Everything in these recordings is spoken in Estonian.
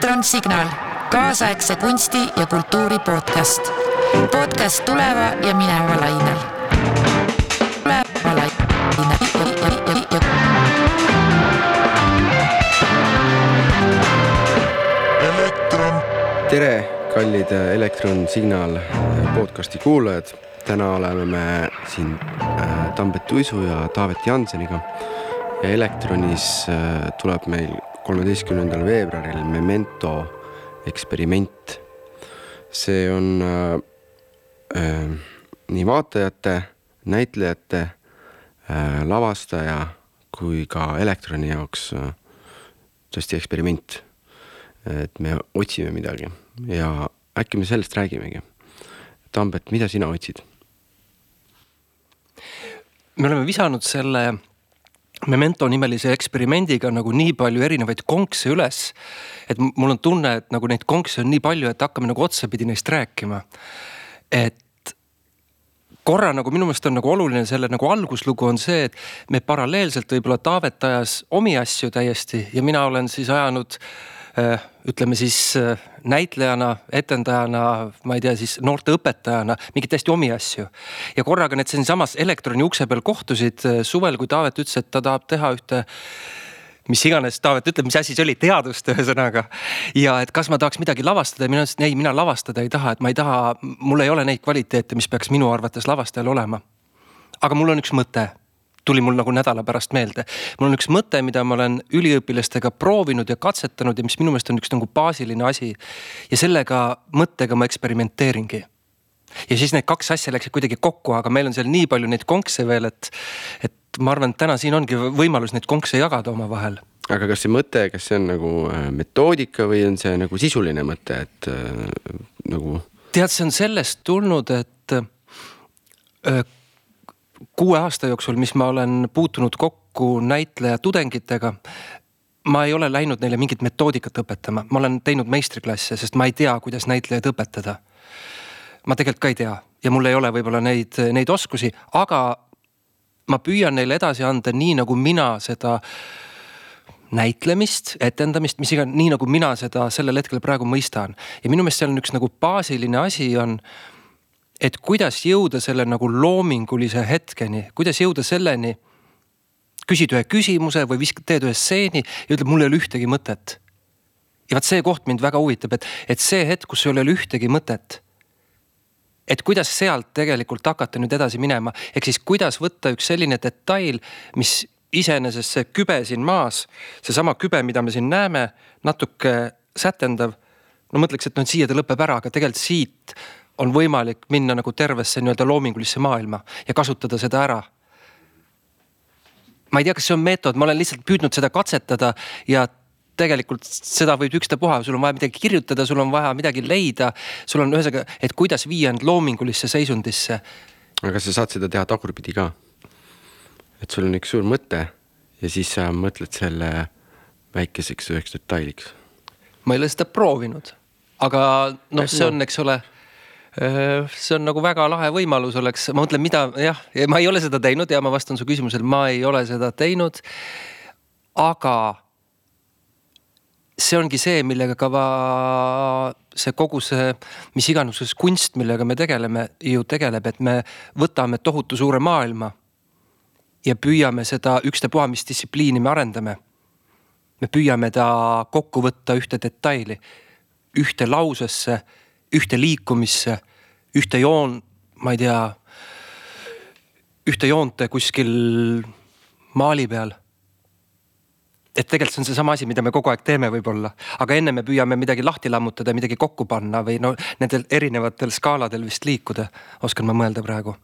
elektronsignaal, kaasaegse kunsti ja kultuuri podcast. podcast tuleva ja mineva lainel. tere, kallid Elektron Signaal podcasti kuulajad. täna oleme me siin äh, Tambet Uisu ja Taavet Janseniga. ja Elektronis äh, tuleb meil kolmeteistkümnendal veebruaril Memento eksperiment. see on äh, äh, nii vaatajate, näitlejate äh,, lavastaja kui ka Elektroni jaoks äh, tõesti eksperiment et me otsime midagi ja äkki me sellest räägimegi. Tambet, mida sina otsid? me oleme visanud selle Memento nimelise eksperimendiga nagu nii palju erinevaid konkse üles. et mul on tunne, et nagu neid konkse on nii palju, et hakkame nagu otsapidi neist rääkima. et korra nagu minu meelest on nagu oluline selle nagu alguslugu on see, et me paralleelselt võib-olla Taavet ajas omi asju täiesti ja mina olen siis ajanud äh, ütleme siis äh, näitlejana, etendajana, ma ei tea, siis noorteõpetajana mingeid täiesti omi asju. ja korraga need siinsamas Elektroni ukse peal kohtusid äh, suvel, kui Taavet ütles, et ta tahab teha ühte mis iganes Taavet ütleb, mis asi see oli, teadust ühesõnaga. ja et kas ma tahaks midagi lavastada ja mina ütlesin, ei, mina lavastada ei taha, et ma ei taha, mul ei ole neid kvaliteete, mis peaks minu arvates lavastajal olema. aga mul on üks mõte tuli mul nagu nädala pärast meelde. mul on üks mõte, mida ma olen üliõpilastega proovinud ja katsetanud ja mis minu meelest on üks nagu baasiline asi. ja sellega mõttega ma eksperimenteeringi. ja siis need kaks asja läksid kuidagi kokku, aga meil on seal nii palju neid konkse veel, et, et ma arvan, et täna siin ongi võimalus neid konkse jagada omavahel aga kas see mõte, kas see on nagu äh, metoodika või on see nagu sisuline mõte, et äh, nagu? tead, see on sellest tulnud, et äh, kuue aasta jooksul, mis ma olen puutunud kokku näitleja tudengitega, ma ei ole läinud neile mingit metoodikat õpetama, ma olen teinud meistriklasse, sest ma ei tea, kuidas näitlejaid õpetada. ma tegelikult ka ei tea ja mul ei ole võib-olla neid, neid oskusi, aga ma püüan neile edasi anda nii, nagu mina seda näitlemist, etendamist, mis iganes, nii nagu mina seda sellel hetkel praegu mõistan. ja minu meelest seal on üks nagu baasiline asi on et kuidas jõuda selle nagu loomingulise hetkeni, kuidas jõuda selleni. küsid ühe küsimuse või viskad, teed ühe stseeni ja ütled, mul ei ole ühtegi mõtet. ja vot see koht mind väga huvitab, et, et see hetk, kus sul ei ole ühtegi mõtet. et kuidas sealt tegelikult hakata nüüd edasi minema, ehk siis kuidas võtta üks selline detail, mis iseenesest see kübe siin maas, seesama kübe, mida me siin näeme, natuke sätendav. no mõtleks, et noh, siia ta lõpeb ära, aga tegelikult siit on võimalik minna nagu tervesse nii-öelda loomingulisse maailma ja kasutada seda ära. ma ei tea, kas see on meetod, ma olen lihtsalt püüdnud seda katsetada ja tegelikult seda võib ükstapuha, sul on vaja midagi kirjutada, sul on vaja midagi leida, sul on ühesõnaga, et kuidas viia end loomingulisse seisundisse. aga sa saad seda teha tagurpidi ka. et sul on üks suur mõte ja siis sa mõtled selle väikeseks üheks detailiks. ma ei ole seda proovinud, aga noh, see on, eks ole see on nagu väga lahe võimalus oleks, ma mõtlen, mida jah, ma ei ole seda teinud ja ma vastan su küsimusele, ma ei ole seda teinud. aga see ongi see, millega ka see kogu see, mis iganes kunst, millega me tegeleme, ju tegeleb, et me võtame tohutu suure maailma. ja püüame seda ükstapuha, mis distsipliini me arendame. me püüame ta kokku võtta ühte detaili, ühte lausesse ühte liikumisse, ühte joon, ma ei tea, ühte joonte kuskil maali peal. et tegelikult see on seesama asi, mida me kogu aeg teeme võib-olla, aga enne me püüame midagi lahti lammutada, midagi kokku panna või no nendel erinevatel skaaladel vist liikuda, oskan ma mõelda praegu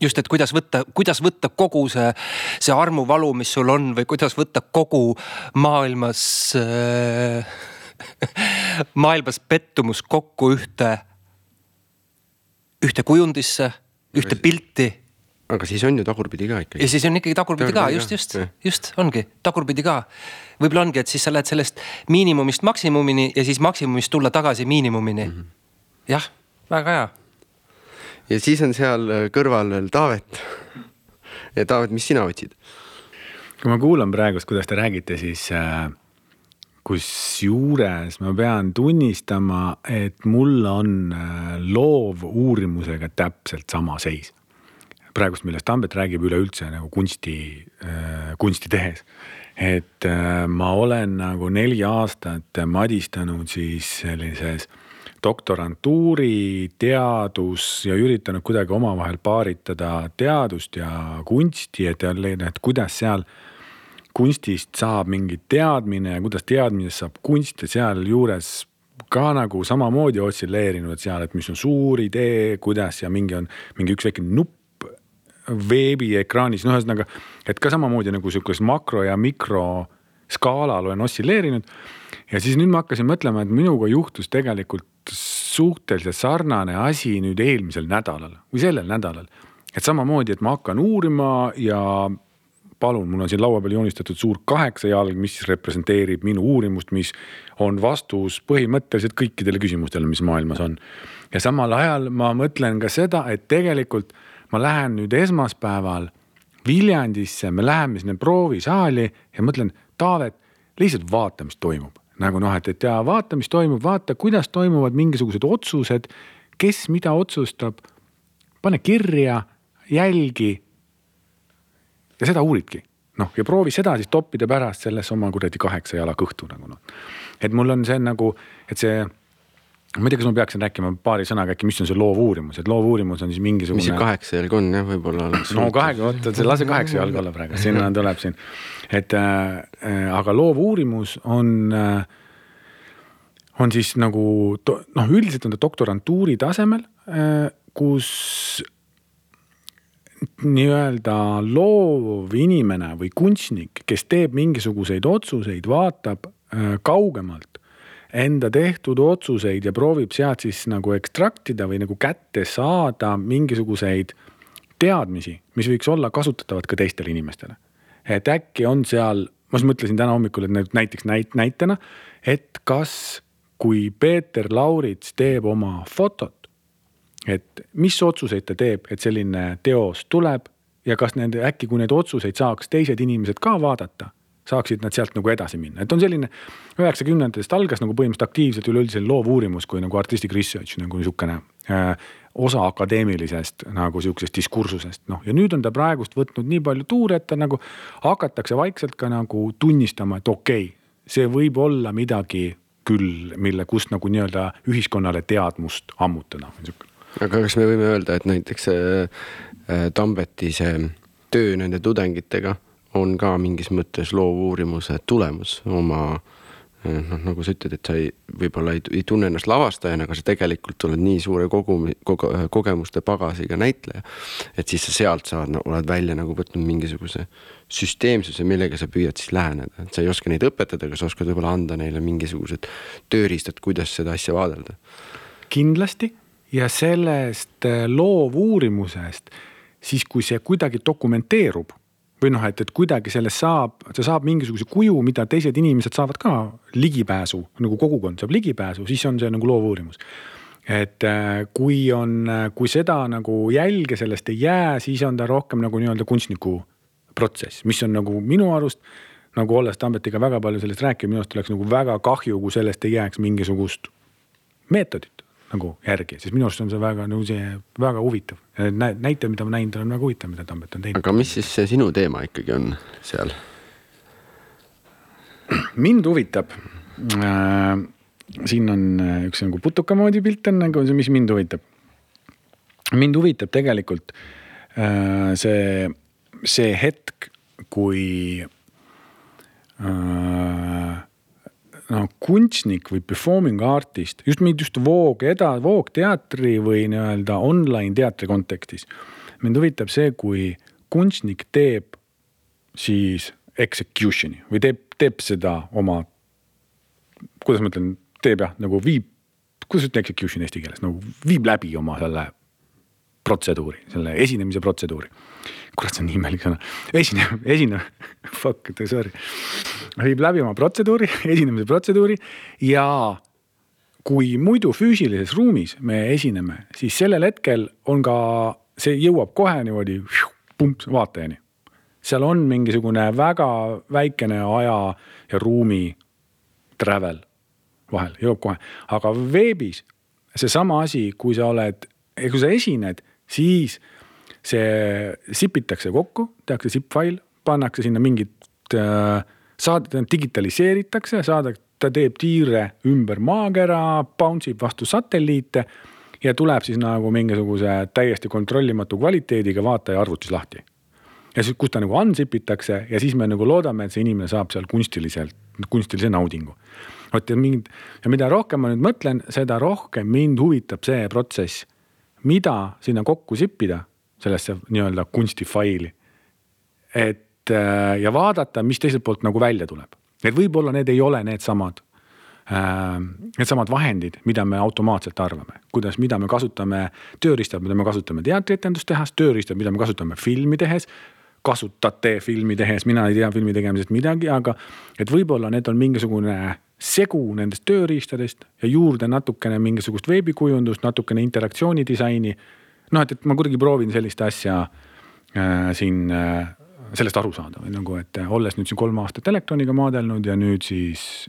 just, et kuidas võtta, kuidas võtta kogu see, see armuvalu, mis sul on või kuidas võtta kogu maailmas äh, maailmas pettumus kokku ühte, ühte kujundisse, ühte pilti. aga siis on ju tagurpidi ka ikkagi. ja siis on ikkagi tagurpidi ka, just, just, just ongi tagurpidi ka. võib-olla ongi, et siis sa lähed sellest miinimumist maksimumini ja siis maksimumist tulla tagasi miinimumini mm. -hmm. jah, väga hea. ja siis on seal kõrval veel Taavet. ja Taavet, mis sina otsid? kui ma kuulan praegust, kuidas te räägite, siis äh kusjuures ma pean tunnistama, et mul on äh, loovuurimusega täpselt sama seis. praegust, millest Tambet räägib üleüldse nagu kunsti, äh, kunsti tehes. et äh, ma olen nagu neli aastat madistanud siis sellises doktorantuuri, teadus ja üritanud kuidagi omavahel paaritada teadust ja kunsti, et, et kuidas seal kunstist saab mingi teadmine ja kuidas teadmisest saab kunst ja sealjuures ka nagu samamoodi otsilleerinud seal, et mis on suur idee, kuidas ja mingi on mingi üks väike nupp veebiekraanis, no ühesõnaga, et ka samamoodi nagu sihukest makro ja mikro skaalal olen otsilleerinud. ja siis nüüd ma hakkasin mõtlema, et minuga juhtus tegelikult suhteliselt sarnane asi nüüd eelmisel nädalal või sellel nädalal. et samamoodi, et ma hakkan uurima ja palun, mul on siin laua peal joonistatud suur kaheksajalg, mis representeerib minu uurimust, mis on vastus põhimõtteliselt kõikidele küsimustele, mis maailmas on. ja samal ajal ma mõtlen ka seda, et tegelikult ma lähen nüüd esmaspäeval Viljandisse, me läheme sinna proovisaali ja mõtlen, Taavet, lihtsalt vaata, mis toimub. nagu noh, et, et ja vaata, mis toimub, vaata, kuidas toimuvad mingisugused otsused, kes mida otsustab. pane kirja, jälgi ja seda uuridki noh, ja proovi seda siis toppida pärast sellesse oma kuradi kaheksa jala kõhtu nagu noh. et mul on see nagu, et see, ma ei tea, kas ma peaksin rääkima paari sõnaga äkki, mis on see loovuurimus, et loovuurimus on siis mingisugune. mis see kaheksa jalg on jah, võib-olla oleks. no kaheksa, oota, lase kaheksa jalga olla praegu, sinna tuleb siin. et äh, aga loovuurimus on äh, on siis nagu noh, üldiselt on ta doktorantuuri tasemel, äh, kus nii-öelda loov inimene või kunstnik, kes teeb mingisuguseid otsuseid, vaatab äh, kaugemalt enda tehtud otsuseid ja proovib sealt siis nagu ekstraktida või nagu kätte saada mingisuguseid teadmisi, mis võiks olla kasutatavad ka teistele inimestele. et äkki on seal, ma siis mõtlesin täna hommikul, et näiteks näit-, näitena, et kas, kui Peeter Laurits teeb oma fotot, et mis otsuseid ta teeb, et selline teos tuleb ja kas nende äkki, kui neid otsuseid saaks teised inimesed ka vaadata, saaksid nad sealt nagu edasi minna, et on selline üheksakümnendatest algas nagu põhimõtteliselt aktiivselt üleüldse loovuurimus kui nagu artistic research nagu niisugune äh, osa akadeemilisest nagu sihukesest diskursusest, noh. Ja nüüd on ta praegust võtnud nii palju tuure, et ta nagu hakatakse vaikselt ka nagu tunnistama, et okei okay,, see võib olla midagi küll, mille, kust nagu nii-öelda ühiskonnale teadmust ammutada, niisugune aga kas me võime öelda, et näiteks äh, äh, Tambeti see töö nende tudengitega on ka mingis mõttes loovuurimuse tulemus oma äh, noh, nagu sa ütled, et sa ei, võib-olla ei, ei tunne ennast lavastajana, aga sa tegelikult oled nii suure kogumi kogu,, kogemuste pagasiga näitleja. et siis sa sealt saad no,, oled välja nagu võtnud mingisuguse süsteemsuse, millega sa püüad siis läheneda, et sa ei oska neid õpetada, aga sa oskad võib-olla anda neile mingisugused tööriistad, kuidas seda asja vaadelda. kindlasti ja sellest äh, loovuurimusest, siis kui see kuidagi dokumenteerub või noh, et, et kuidagi sellest saab, see saab mingisuguse kuju, mida teised inimesed saavad ka ligipääsu, nagu kogukond saab ligipääsu, siis on see nagu loovuurimus. et äh, kui on, äh, kui seda nagu jälge sellest ei jää, siis on ta rohkem nagu nii-öelda kunstniku protsess, mis on nagu minu arust nagu olles Tambetiga väga palju sellest rääkinud, minu arust oleks nagu väga kahju, kui sellest ei jääks mingisugust meetodit nagu järgi, sest minu arust on see väga nagu see väga huvitav. näited, mida ma näinud olen, väga huvitav, mida Tambet on teinud. aga mis siis see sinu teema ikkagi on seal? mind huvitab äh,, siin on äh, üks nagu putuka moodi pilt on nagu see, mis mind huvitab. mind huvitab tegelikult äh, see, see hetk, kui äh, no kunstnik või performing artist, just mind just voog eda-, voogteatri või nii-öelda online teatri kontekstis. mind huvitab see, kui kunstnik teeb siis execution'i või teeb, teeb seda oma, kuidas ma ütlen, teeb jah, nagu viib, kuidas ütelda execution eesti keeles, nagu viib läbi oma selle protseduuri, selle esinemise protseduuri kurat, see on nii imelik sõna, esinev, esinev, fuck, sorry. viib läbi oma protseduuri, esinemise protseduuri ja kui muidu füüsilises ruumis me esineme, siis sellel hetkel on ka, see jõuab kohe niimoodi pumps vaatajani. seal on mingisugune väga väikene aja ja ruumi travel vahel, jõuab kohe, aga veebis seesama asi, kui sa oled, kui sa esined, siis see sipitakse kokku, tehakse zip-fail, pannakse sinna mingid äh, saad-, digitaliseeritakse, saada, ta teeb tiire ümber maakera, bounce ib vastu satelliite ja tuleb siis nagu mingisuguse täiesti kontrollimatu kvaliteediga vaataja arvutis lahti. ja siis, kus ta nagu unzip itakse ja siis me nagu loodame, et see inimene saab seal kunstiliselt, kunstilise naudingu. vot ja mingid ja mida rohkem ma nüüd mõtlen, seda rohkem mind huvitab see protsess, mida sinna kokku sippida, sellesse nii-öelda kunstifaili. et äh, ja vaadata, mis teiselt poolt nagu välja tuleb, et võib-olla need ei ole needsamad Äh, needsamad vahendid, mida me automaatselt arvame, kuidas, mida me kasutame, tööriistad, mida me kasutame teatrietendust tehas, tööriistad, mida me kasutame filmi tehes kasutate filmi tehes, mina ei tea filmi tegemisest midagi, aga et võib-olla need on mingisugune segu nendest tööriistadest ja juurde natukene mingisugust veebikujundust, natukene interaktsioonidisaini. Noh, et, et ma kuidagi proovin sellist asja äh, siin äh, sellest aru saada või nagu, et olles nüüd siin kolm aastat elektroniga maadelnud ja nüüd siis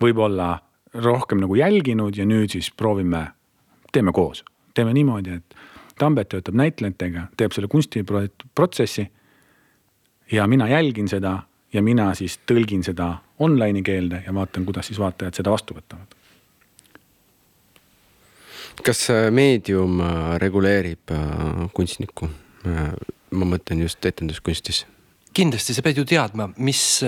võib-olla rohkem nagu jälginud ja nüüd siis proovime, teeme koos, teeme niimoodi, et Tambet töötab näitlejatega, teeb selle kunstiprotsessi. ja mina jälgin seda ja mina siis tõlgin seda online'i keelde ja vaatan, kuidas siis vaatajad seda vastu võtavad. Kas meedium äh, reguleerib äh, kunstnikku? Äh, ma mõtlen just etenduskunstis. kindlasti, sa pead ju teadma, mis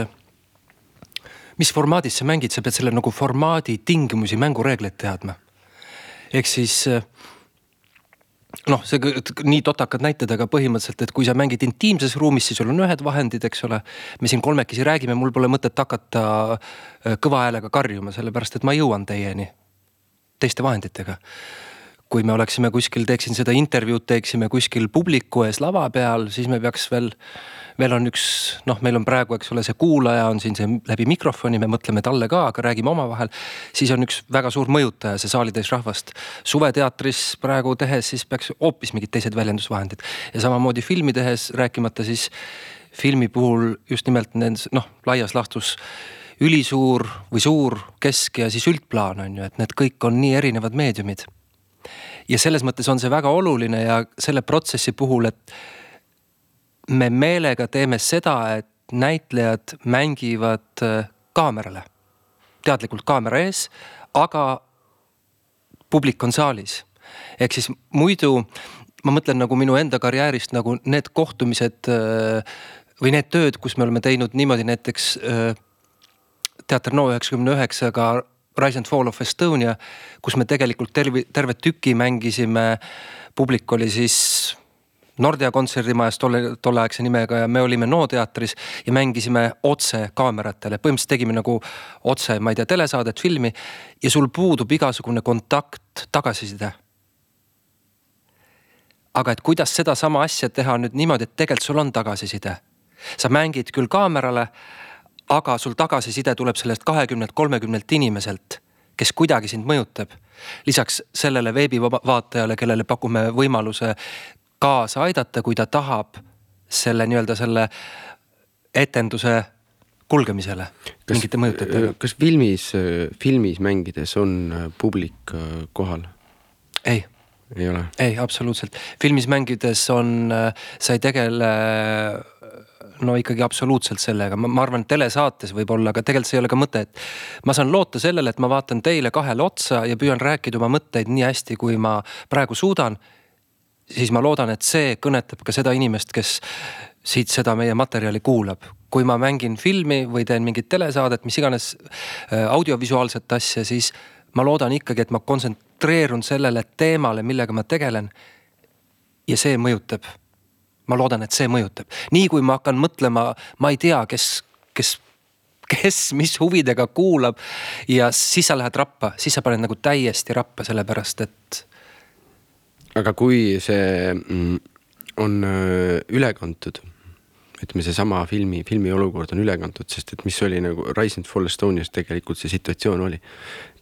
mis formaadis sa mängid, sa pead selle nagu formaadi tingimusi, mängureegleid teadma. ehk siis noh, see nii totakad näited, aga põhimõtteliselt, et kui sa mängid intiimses ruumis, siis sul on ühed vahendid, eks ole. me siin kolmekesi räägime, mul pole mõtet hakata kõva häälega karjuma, sellepärast et ma jõuan teieni teiste vahenditega kui me oleksime kuskil, teeksin seda intervjuud, teeksime kuskil publiku ees lava peal, siis me peaks veel, veel on üks noh, meil on praegu, eks ole, see kuulaja on siin see läbi mikrofoni, me mõtleme talle ka, aga räägime omavahel. siis on üks väga suur mõjutaja, see saalitäis rahvast. suveteatris praegu tehes, siis peaks hoopis mingid teised väljendusvahendid ja samamoodi filmi tehes, rääkimata siis filmi puhul just nimelt nendes noh, laias laastus ülisuur või suur, kesk ja siis üldplaan on ju, et need kõik on nii erinevad meediumid ja selles mõttes on see väga oluline ja selle protsessi puhul, et me meelega teeme seda, et näitlejad mängivad äh, kaamerale, teadlikult kaamera ees, aga publik on saalis. ehk siis muidu ma mõtlen nagu minu enda karjäärist nagu need kohtumised äh, või need tööd, kus me oleme teinud niimoodi näiteks äh, Teater No üheksakümne üheksaga Rise and Fall of Estonia, kus me tegelikult terve, terve tüki mängisime. publik oli siis Nordea kontserdimajas tolle, tolleaegse nimega ja me olime NO teatris ja mängisime otse kaameratele, põhimõtteliselt tegime nagu otse, ma ei tea, telesaadet, filmi. ja sul puudub igasugune kontakt, tagasiside. aga et kuidas sedasama asja teha nüüd niimoodi, et tegelikult sul on tagasiside. sa mängid küll kaamerale aga sul tagasiside tuleb sellest kahekümnelt, kolmekümnelt inimeselt, kes kuidagi sind mõjutab. lisaks sellele veebivaatajale, kellele pakume võimaluse kaasa aidata, kui ta tahab selle nii-öelda selle etenduse kulgemisele kas, mingite mõjutajatega. kas filmis, filmis mängides on publik äh, kohal? ei ei ole? ei, absoluutselt. filmis mängides on, äh, sa ei tegele no ikkagi absoluutselt sellega, ma arvan, telesaates võib-olla, aga tegelikult see ei ole ka mõte, et. ma saan loota sellele, et ma vaatan teile kahele otsa ja püüan rääkida oma mõtteid nii hästi, kui ma praegu suudan. siis ma loodan, et see kõnetab ka seda inimest, kes siit seda meie materjali kuulab. kui ma mängin filmi või teen mingit telesaadet, mis iganes äh, audiovisuaalset asja, siis ma loodan ikkagi, et ma kontsentreerun sellele teemale, millega ma tegelen. ja see mõjutab ma loodan, et see mõjutab, nii kui ma hakkan mõtlema, ma ei tea, kes, kes kes mis huvidega kuulab ja siis sa lähed rappa, siis sa paned nagu täiesti rappa, sellepärast et. aga kui see mm, on äh, üle kantud, ütleme, seesama filmi, filmi olukord on üle kantud, sest et mis oli nagu Rise and Fall Estonias tegelikult see situatsioon oli.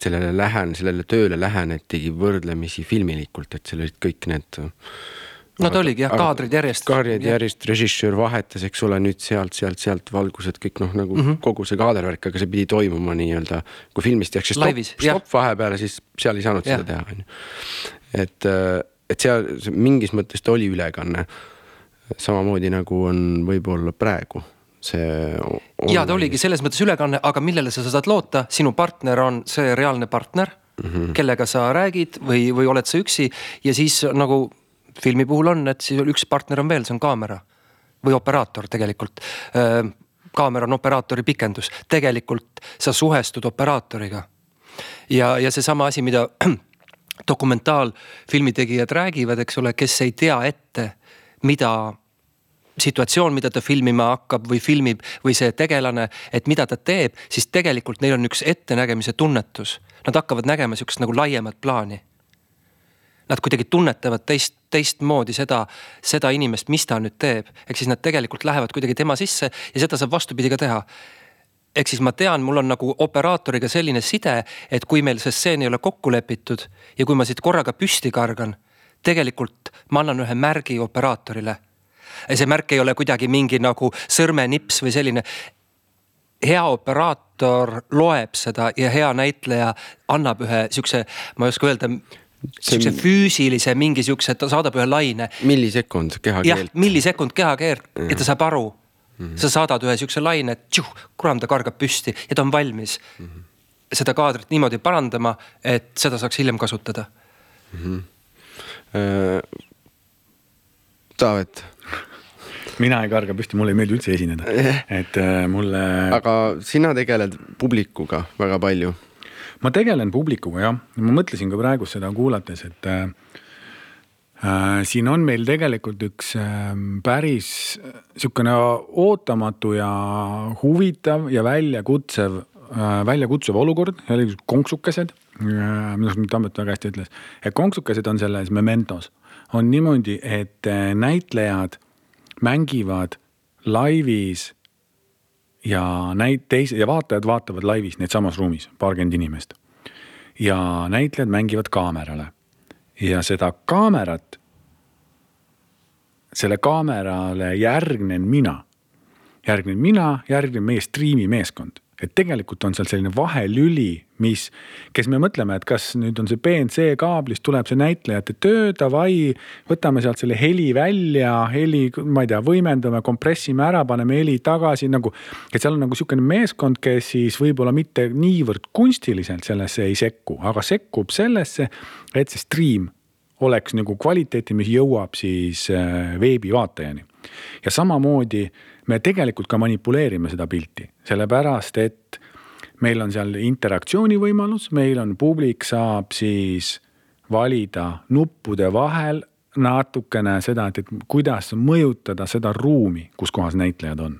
sellele lähen, sellele tööle lähenetigi võrdlemisi filmilikult, et seal olid kõik need no ta oligi jah, kaadrid järjest. kaadrid järjest, režissöör vahetas, eks ole, nüüd sealt, sealt, sealt valgused kõik noh, nagu mm -hmm. kogu see kaadervärk, aga see pidi toimuma nii-öelda. kui filmist tehakse stopp, stopp vahepeale, siis seal ei saanud ja. seda teha, on ju. et, et seal mingis mõttes ta oli ülekanne. samamoodi nagu on võib-olla praegu see. ja ta oligi selles mõttes ülekanne, aga millele sa saad loota, sinu partner on see reaalne partner mm, -hmm. kellega sa räägid või, või oled sa üksi ja siis nagu filmi puhul on, et siis üks partner on veel, see on kaamera või operaator tegelikult. kaamera on operaatori pikendus, tegelikult sa suhestud operaatoriga. ja, ja seesama asi, mida dokumentaalfilmi tegijad räägivad, eks ole, kes ei tea ette, mida situatsioon, mida ta filmima hakkab või filmib või see tegelane, et mida ta teeb, siis tegelikult neil on üks ettenägemise tunnetus. Nad hakkavad nägema sihukest nagu laiemat plaani nad kuidagi tunnetavad teist, teistmoodi seda, seda inimest, mis ta nüüd teeb. ehk siis nad tegelikult lähevad kuidagi tema sisse ja seda saab vastupidi ka teha ehk siis ma tean, mul on nagu operaatoriga selline side, et kui meil see stseen ei ole kokku lepitud ja kui ma siit korraga püsti kargan, tegelikult ma annan ühe märgi operaatorile. see märk ei ole kuidagi mingi nagu sõrmenips või selline. hea operaator loeb seda ja hea näitleja annab ühe sihukese, ma ei oska öelda sihukese füüsilise mingi sihukese, ta saadab ühe laine. millisekund kehakeelt. millisekund kehakeelt mm, -hmm. et ta saab aru mm. -hmm. sa saadad ühe sihukese laine, kuram, ta kargab püsti ja ta on valmis mm -hmm. seda kaadrit niimoodi parandama, et seda saaks hiljem kasutada mm. -hmm. Äh, Taavet mina ei karga püsti, mulle ei meeldi üldse esineda, et äh, mulle. aga sina tegeled publikuga väga palju ma tegelen publikuga jah, ma mõtlesin ka praegu seda kuulates, et äh, äh, siin on meil tegelikult üks äh, päris sihukene ootamatu ja huvitav ja väljakutsev äh,, väljakutsuv olukord, konksukesed äh,. minu arust Tambet väga hästi ütles, et konksukesed on selles Mementos, on niimoodi, et äh, näitlejad mängivad laivis ja näit-, teis- ja vaatajad vaatavad laivis neid samas ruumis, paarkümmend inimest. ja näitlejad mängivad kaamerale. Ja seda kaamerat, selle kaamerale järgnen mina, järgnen mina, järgnen meie striimimeeskond et tegelikult on seal selline vahelüli, mis, kes me mõtleme, et kas nüüd on see BNC kaablist tuleb see näitlejate töö, davai, võtame sealt selle heli välja, heli, ma ei tea, võimendame, kompressime ära, paneme heli tagasi nagu. et seal on nagu sihukene meeskond, kes siis võib-olla mitte niivõrd kunstiliselt sellesse ei sekku, aga sekkub sellesse, et see stream oleks nagu kvaliteeti, mis jõuab siis äh, veebivaatajani. ja samamoodi me tegelikult ka manipuleerime seda pilti, sellepärast et meil on seal interaktsiooni võimalus, meil on publik saab siis valida nuppude vahel natukene seda, et, et kuidas mõjutada seda ruumi, kus kohas näitlejad on.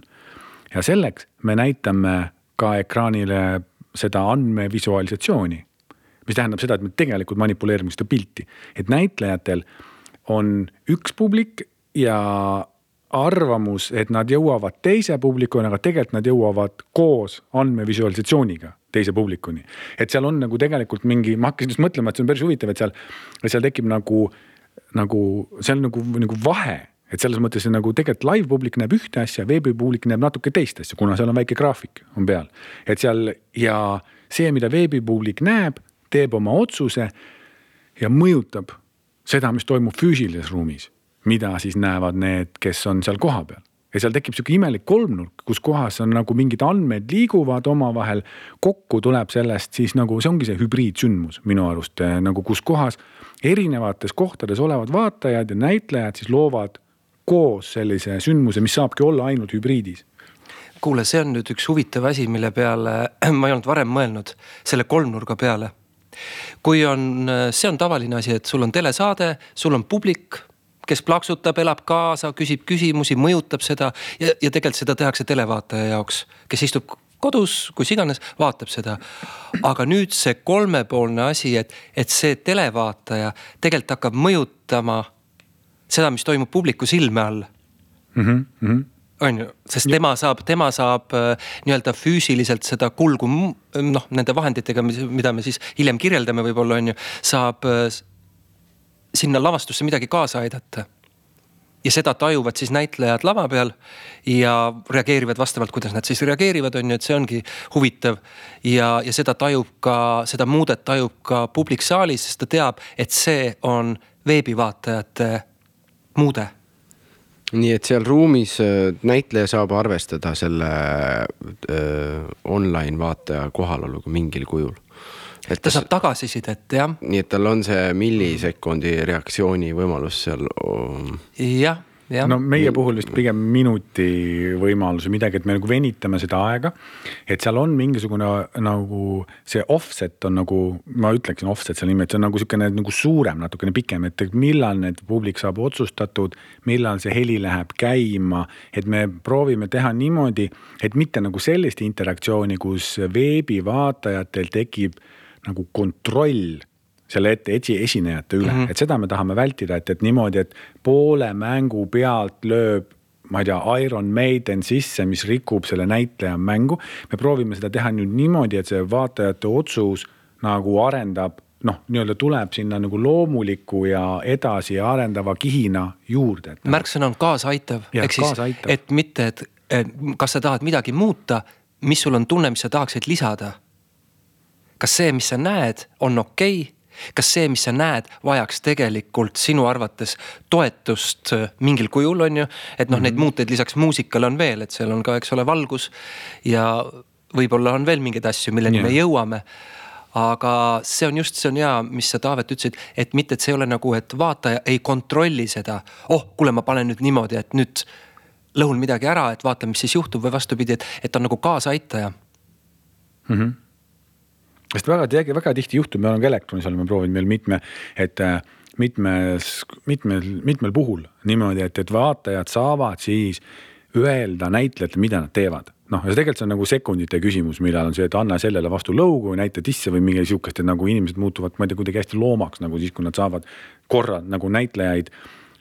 ja selleks me näitame ka ekraanile seda andmevisualisatsiooni, mis tähendab seda, et me tegelikult manipuleerime seda pilti, et näitlejatel on üks publik ja arvamus, et nad jõuavad teise publikuni, aga tegelikult nad jõuavad koos andmevisualisatsiooniga teise publikuni. et seal on nagu tegelikult mingi, ma hakkasin just mõtlema, et see on päris huvitav, et seal, seal tekib nagu, nagu, see on nagu, nagu vahe et selles mõttes nagu tegelikult live publik näeb ühte asja, veebipublik näeb natuke teist asja, kuna seal on väike graafik on peal. et seal ja see, mida veebipublik näeb, teeb oma otsuse ja mõjutab seda, mis toimub füüsilises ruumis mida siis näevad need, kes on seal kohapeal ja seal tekib sihuke imelik kolmnurk, kus kohas on nagu mingid andmed liiguvad omavahel. kokku tuleb sellest siis nagu see ongi see hübriidsündmus minu arust eh, nagu, kus kohas erinevates kohtades olevad vaatajad ja näitlejad siis loovad koos sellise sündmuse, mis saabki olla ainult hübriidis kuule, see on nüüd üks huvitav asi, mille peale ma ei olnud varem mõelnud, selle kolmnurga peale. kui on, see on tavaline asi, et sul on telesaade, sul on publik, kes plaksutab, elab kaasa, küsib küsimusi, mõjutab seda ja, ja tegelikult seda tehakse televaataja jaoks, kes istub kodus, kus iganes, vaatab seda. aga nüüd see kolmepoolne asi, et, et see televaataja tegelikult hakkab mõjutama seda, mis toimub publiku silme all mm. -hmm on ju, sest tema saab, tema saab äh, nii-öelda füüsiliselt seda kulgu noh, nende vahenditega, mida me siis hiljem kirjeldame, võib-olla on ju, saab äh, sinna lavastusse midagi kaasa aidata. ja seda tajuvad siis näitlejad lava peal ja reageerivad vastavalt, kuidas nad siis reageerivad, on ju, et see ongi huvitav. ja, ja seda tajub ka, seda muudet tajub ka publik saalis, sest ta teab, et see on veebivaatajate muude nii et seal ruumis äh, näitleja saab arvestada selle äh, online vaataja kohaloluga mingil kujul. Et ta saab tagasisidet, jah. nii et tal on see millisekundi reaktsiooni võimalus seal. jah no meie puhul vist pigem minuti võimalus või midagi, et me nagu venitame seda aega. et seal on mingisugune nagu see offset on nagu, ma ütleksin offset selle nimi, et see on nagu sihukene nagu suurem, natukene pikem, et millal need publik saab otsustatud, millal see heli läheb käima. et me proovime teha niimoodi, et mitte nagu sellist interaktsiooni, kus veebivaatajatel tekib nagu kontroll selle ette esi, esinejate üle mm, -hmm. et seda me tahame vältida, et, et niimoodi, et poole mängu pealt lööb ma ei tea, Iron Maiden sisse, mis rikub selle näitleja mängu. me proovime seda teha nüüd niimoodi, et see vaatajate otsus nagu arendab noh, nii-öelda tuleb sinna nagu loomuliku ja edasi arendava kihina juurde. Noh. märksõna on kaasaitav, ehk siis, et mitte, et kas sa tahad midagi muuta, mis sul on tunne, mis sa tahaksid lisada. Kas see, mis sa näed, on okei okay? kas see, mis sa näed, vajaks tegelikult sinu arvates toetust äh, mingil kujul, on ju. et noh mm -hmm., neid mhm. muuteid lisaks muusikale on veel, et seal on ka, eks ole, valgus ja võib-olla on veel mingeid asju, milleni yeah. me jõuame aga see on just, see on hea, mis sa Taavet ütlesid, et mitte, et see ei ole nagu, et vaataja ei kontrolli seda. oh, kuule, ma panen nüüd niimoodi, et nüüd lõhun midagi ära, et vaata, mis siis juhtub või vastupidi, et, et on nagu kaasaaitaja mm. -hmm sest väga, väga tihti juhtub, me oleme ka elektronis oleme proovinud meil mitme, et äh, mitmes, mitmel, mitmel puhul niimoodi, et, et vaatajad saavad siis öelda näitlejatele, mida nad teevad. Noh, ja tegelikult see on nagu sekundite küsimus, millal on see, et anna sellele vastu lõugu näita tisse või mingi sihukest, et nagu inimesed muutuvad, ma ei tea, kuidagi hästi loomaks nagu siis, kui nad saavad korra nagu näitlejaid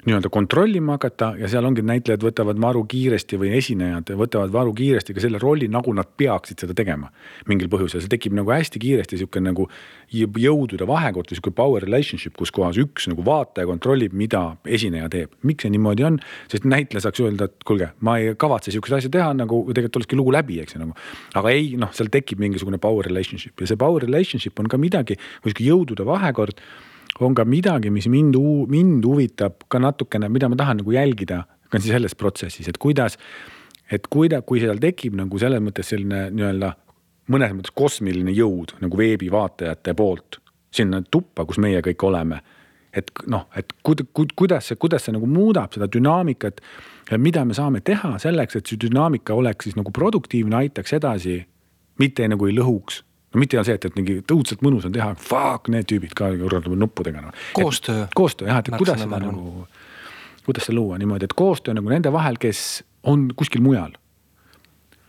nii-öelda kontrollima hakata ja seal ongi näitlejad võtavad maru kiiresti või esinejad võtavad maru kiiresti ka selle rolli, nagu nad peaksid seda tegema. mingil põhjusel, see tekib nagu hästi kiiresti sihuke nagu jõudude vahekord või sihuke power relationship, kus kohas üks nagu vaataja kontrollib, mida esineja teeb. miks see niimoodi on, sest näitleja saaks öelda, et kuulge, ma ei kavatse sihukest asja teha nagu tegelikult olekski lugu läbi, eks ju nagu. aga ei, noh, seal tekib mingisugune power relationship ja see power relationship on ka midagi, või sihuke jõudude vahekord on ka midagi, mis mind, mind huvitab ka natukene, mida ma tahan nagu jälgida ka selles protsessis, et kuidas, et kuida-, kui seal tekib nagu selles mõttes selline nii-öelda mõnes mõttes kosmiline jõud nagu veebivaatajate poolt sinna tuppa, kus meie kõik oleme. et noh, et kuid-, kuid, kuidas see, kuidas see nagu muudab seda dünaamikat mida me saame teha selleks, et see dünaamika oleks siis nagu produktiivne, aitaks edasi, mitte nagu ei lõhuks no mitte on see, et, et mingi õudselt mõnus on teha, fuck need tüübid ka nuppudega no.. koostöö. koostöö jah, et kuidas seda nagu, kuidas seda luua niimoodi, et koostöö nagu nende vahel, kes on kuskil mujal.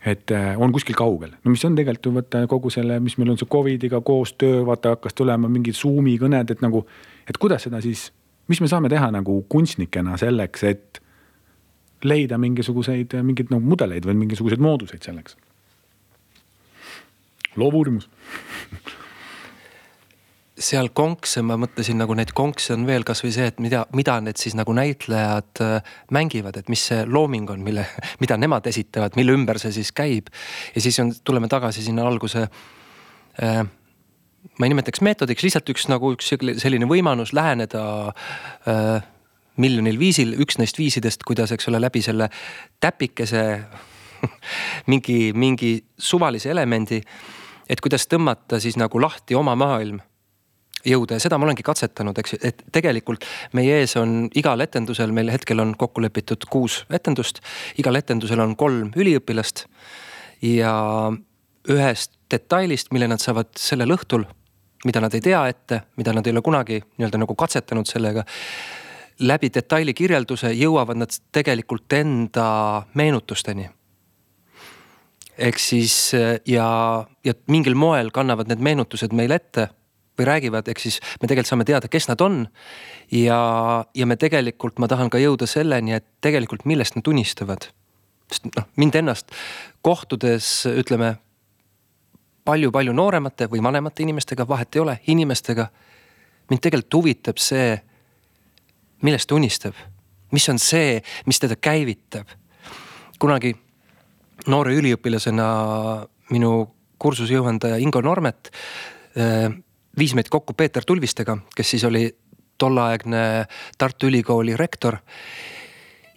et äh, on kuskil kaugel, no mis on tegelikult ju vaata kogu selle, mis meil on see Covidiga koostöö, vaata hakkas tulema mingid Zoom'i kõned, et nagu, et kuidas seda siis, mis me saame teha nagu kunstnikena selleks, et leida mingisuguseid mingeid nagu mudeleid või mingisuguseid mooduseid selleks loovuurimus seal konkse, ma mõtlesin nagu neid konkse on veel kasvõi see, et mida, mida need siis nagu näitlejad äh, mängivad, et mis see looming on, mille, mida nemad esitavad, mille ümber see siis käib. ja siis on, tuleme tagasi sinna alguse äh, ma ei nimetaks meetodiks, lihtsalt üks nagu üks selline võimalus läheneda äh, miljonil viisil, üks neist viisidest, kuidas, eks ole, läbi selle täpikese mingi, mingi suvalise elemendi et kuidas tõmmata siis nagu lahti oma maailm jõuda ja seda ma olengi katsetanud, eks ju, et tegelikult meie ees on igal etendusel, meil hetkel on kokku lepitud kuus etendust. igal etendusel on kolm üliõpilast ja ühest detailist, mille nad saavad sellel õhtul, mida nad ei tea ette, mida nad ei ole kunagi nii-öelda nagu katsetanud sellega. läbi detaili kirjelduse jõuavad nad tegelikult enda meenutusteni ehk siis ja, ja mingil moel kannavad need meenutused meile ette või räägivad, ehk siis me tegelikult saame teada, kes nad on. ja, ja me tegelikult, ma tahan ka jõuda selleni, et tegelikult millest nad unistavad. sest noh, mind ennast kohtudes ütleme palju-palju nooremate või vanemate inimestega, vahet ei ole, inimestega. mind tegelikult huvitab see, millest ta unistab mis on see, mis teda käivitab. kunagi noore üliõpilasena minu kursusejuhendaja Ingo Normet äh, viis meid kokku Peeter Tulvistega, kes siis oli tolleaegne Tartu Ülikooli rektor.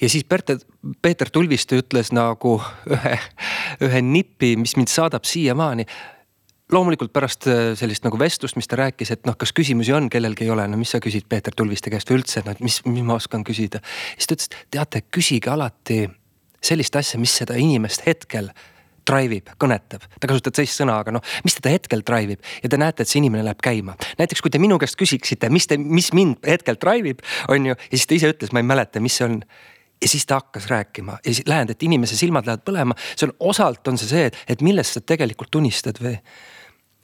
ja siis Peeter, Peeter Tulviste ütles nagu ühe, ühe nipi, mis mind saadab siiamaani loomulikult pärast äh, sellist nagu vestlust, mis ta rääkis, et noh, kas küsimusi on, kellelgi ei ole, no mis sa küsid Peeter Tulviste käest või üldse, no mis, mis ma oskan küsida. siis ta ütles, et teate, küsige alati sellist asja, mis seda inimest hetkel drive ib, kõnetab, ta kasutab teist sõna, aga noh, mis teda hetkel drive ib ja te näete, et see inimene läheb käima. näiteks kui te minu käest küsiksite, mis te, mis mind hetkel drive ib, on ju, ja siis ta ise ütles, ma ei mäleta, mis see on. Ja siis ta hakkas rääkima. Ja siis lähen, et inimese silmad lähevad põlema, see on osalt on see see, et, et millest sa tegelikult unistad või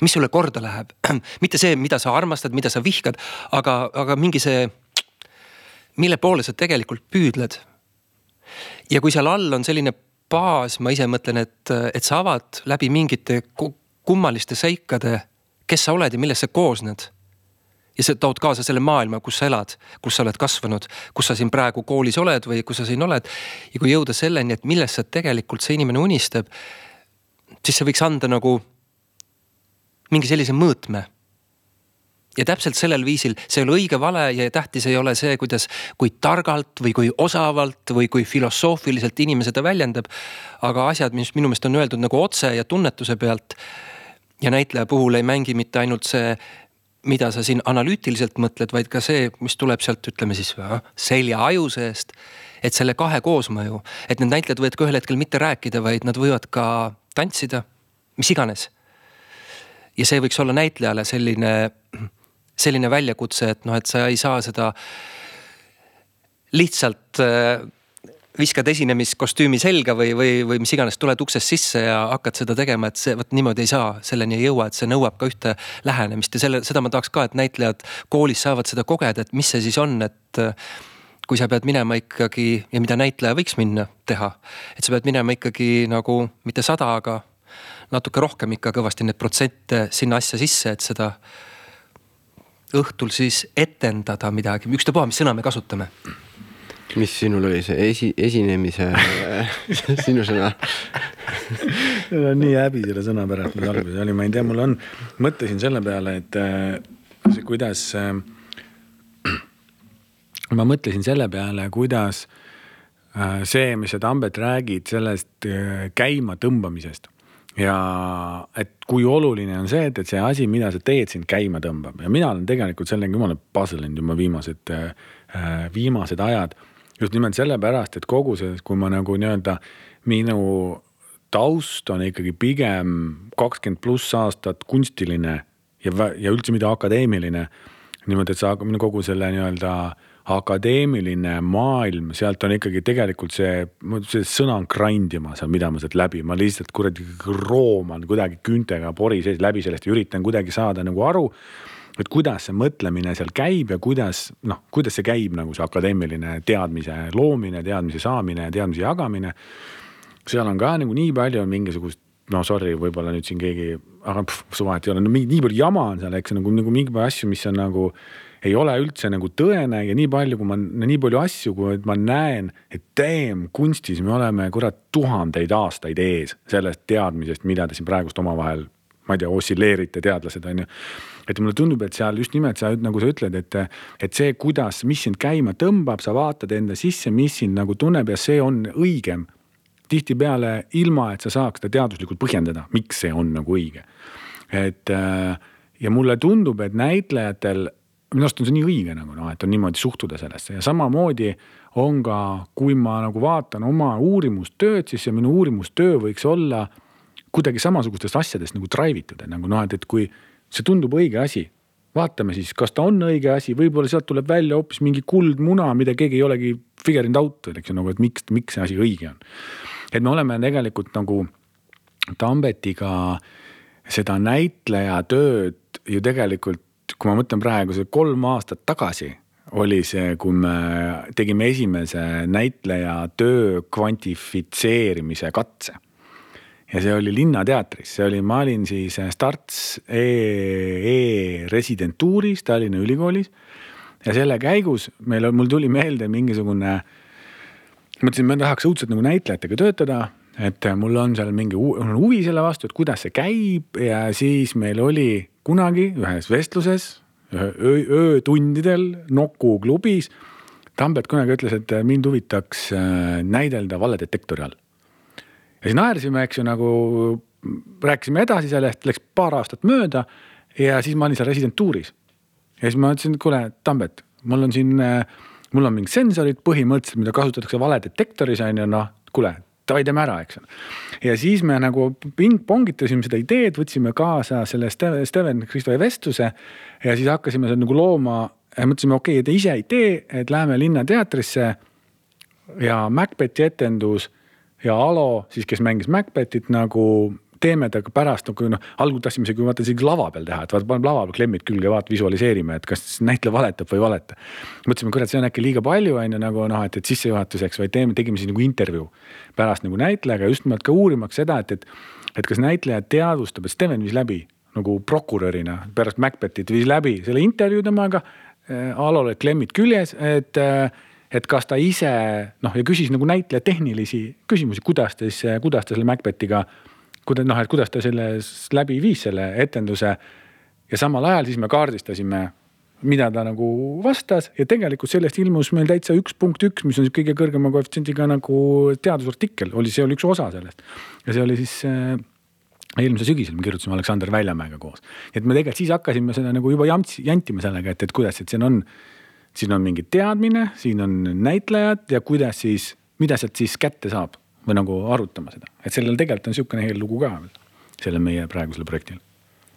mis sulle korda läheb, mitte see, mida sa armastad, mida sa vihkad, aga, aga mingi see, mille poole sa tegelikult püüdled. Ja kui seal all on selline baas, ma ise mõtlen, et, et sa avad läbi mingite kummaliste seikade, kes sa oled ja millest sa koosned ja sa tood kaasa selle maailma, kus sa elad, kus sa oled kasvanud, kus sa siin praegu koolis oled või kus sa siin oled. ja kui jõuda selleni, et millest sa tegelikult see inimene unistab, siis see võiks anda nagu mingi sellise mõõtme. Ja täpselt sellel viisil, see ei ole õige-vale ja tähtis ei ole see, kuidas, kui targalt või kui osavalt või kui filosoofiliselt inimene seda väljendab. aga asjad, mis minu meelest on öeldud nagu otse ja tunnetuse pealt. ja näitleja puhul ei mängi mitte ainult see mida sa siin analüütiliselt mõtled, vaid ka see, mis tuleb sealt, ütleme siis selja aju seest. et selle kahe koosmõju, et need näitlejad võivad ka ühel hetkel mitte rääkida, vaid nad võivad ka tantsida, mis iganes ja see võiks olla näitlejale selline, selline väljakutse, et noh, et sa ei saa seda lihtsalt äh, viskad esinemiskostüümi selga või, või, või mis iganes, tuled uksest sisse ja hakkad seda tegema, et see vot niimoodi ei saa, selleni ei jõua, et see nõuab ka ühte lähenemist. Ja selle, seda ma tahaks ka, et näitlejad koolis saavad seda kogeda, et mis see siis on, et äh, kui sa pead minema ikkagi ja mida näitleja võiks minna teha, et sa pead minema ikkagi nagu mitte sada, aga natuke rohkem ikka kõvasti neid protsente sinna asja sisse, et seda õhtul siis etendada midagi, ükstapuha, mis sõna me kasutame. mis sinul oli see esi, esinemise sinu sõna mul on nii häbi selle sõna pärast, mis alguses oli, ma ei tea, mul on, mõtlesin selle peale, et äh, see, kuidas äh,. ma mõtlesin selle peale, kuidas äh, see, mis sa Tambet räägid sellest äh, käima tõmbamisest ja et kui oluline on see, et, et see asi, mida sa teed, sind käima tõmbab ja mina olen tegelikult sellega jumala puzzle inud juba viimased äh,, viimased ajad. just nimelt sellepärast, et kogu see, kui ma nagu nii-öelda minu taust on ikkagi pigem kakskümmend pluss aastat kunstiline ja, ja üldse mitte akadeemiline. Niimoodi, et sa kogu selle nii-öelda akadeemiline maailm, sealt on ikkagi tegelikult see, see sõna on grind ima seal, mida ma sealt läbi, ma lihtsalt kuradi rooman kuidagi küüntega pori sees läbi sellest ja üritan kuidagi saada nagu aru. et kuidas see mõtlemine seal käib ja kuidas noh, kuidas see käib nagu see akadeemiline teadmise loomine, teadmise saamine teadmise jagamine. seal on ka nagu nii palju on mingisugust no sorry, võib-olla nüüd siin keegi, aga su vahet ei ole, no nii palju jama on seal, eks nagu, nagu mingi asju, mis on nagu ei ole üldse nagu tõene ja nii palju, kui ma, nii palju asju, kui ma näen, et damn, kunstis me oleme kurat tuhandeid aastaid ees sellest teadmisest, mida te siin praegust omavahel, ma ei tea, ossilleerite, teadlased on ju. et mulle tundub, et seal just nimelt sa nagu sa ütled, et, et see, kuidas, mis sind käima tõmbab, sa vaatad enda sisse, mis sind nagu tunneb ja see on õigem. Tihtipeale ilma, et sa saaks seda teaduslikult põhjendada, miks see on nagu õige. et ja mulle tundub, et näitlejatel minu arust on see nii õige nagu noh, et on niimoodi suhtuda sellesse ja samamoodi on ka, kui ma nagu vaatan oma uurimustööd, siis see minu uurimustöö võiks olla kuidagi samasugustest asjadest nagu drive itud, et nagu noh, et, et kui see tundub õige asi, vaatame siis, kas ta on õige asi, võib-olla sealt tuleb välja hoopis mingi kuldmuna, mida keegi ei olegi figure inud out, eks ju nagu, et miks, miks see asi õige on. Et me oleme tegelikult nagu Tambetiga seda näitleja tööd ju tegelikult kui ma mõtlen praegu see kolm aastat tagasi oli see, kui me tegime esimese näitleja töö kvantifitseerimise katse. ja see oli Linnateatris, see oli, ma olin siis Starts e, e-residentuuris Tallinna Ülikoolis. ja selle käigus meil, mul tuli meelde mingisugune mõtlesin, ma tahaks õudselt nagu näitlejatega töötada, et mul on seal mingi on huvi selle vastu, et kuidas see käib ja siis meil oli kunagi ühes vestluses öö, öötundidel Nuku klubis. Tambet kunagi ütles, et mind huvitaks äh, näidelda valedetektori all. ja siis naersime, eks ju, nagu rääkisime edasi sellest, läks paar aastat mööda ja siis ma olin seal residentuuris. ja siis ma ütlesin, et kuule, Tambet, mul on siin, äh, mul on mingid sensorid põhimõtteliselt, mida kasutatakse valedetektoris on ju, noh, kuule davai, teeme ära, eks ole. ja siis me nagu pingpongitasime seda ideed, võtsime kaasa selle Steven Kristovi vestluse ja siis hakkasime seda nagu looma. mõtlesime, okei okay,, et ise ei tee, et läheme Linnateatrisse ja Macbethi etendus ja Alo siis, kes mängis Macbethit nagu teeme ta pärast nagu noh, algul tahtsime isegi vaata isegi lava peal teha, et vaata paneme lava peal klemmid külge, vaata visualiseerime, et kas näitleja valetab või ei valeta. mõtlesime, kurat, see on äkki liiga palju, on ju nagu noh, et, et sissejuhatuseks, vaid teeme, tegime siis nagu intervjuu pärast nagu näitlejaga just nimelt ka uurimaks seda, et, et, et kas näitleja teadvustab, et Steven viis läbi nagu prokurörina pärast Macbethit viis läbi selle intervjuu temaga äh,. Alol olid klemmid küljes, et äh, et kas ta ise noh, ja küsis nagu näitleja tehnilisi küsimusi, kuidas ta siis, kuidas ta selle Macbethiga kuidas noh, et kuidas ta selles läbi viis selle etenduse. ja samal ajal siis me kaardistasime, mida ta nagu vastas ja tegelikult sellest ilmus meil täitsa üks punkt üks, mis on kõige kõrgema koefitsiendiga nagu teadusartikkel oli, see oli üks osa sellest. ja see oli siis äh, eelmisel sügisel me kirjutasime Aleksander Väljamäega koos. et me tegelikult siis hakkasime seda nagu juba jantsi, jantima sellega, et, et kuidas, et siin on, siin on mingi teadmine, siin on näitlejad ja kuidas siis, mida sealt siis kätte saab või nagu arutama seda, et sellel tegelikult on sihukene eellugu ka veel, sellel meie praegusel projektil.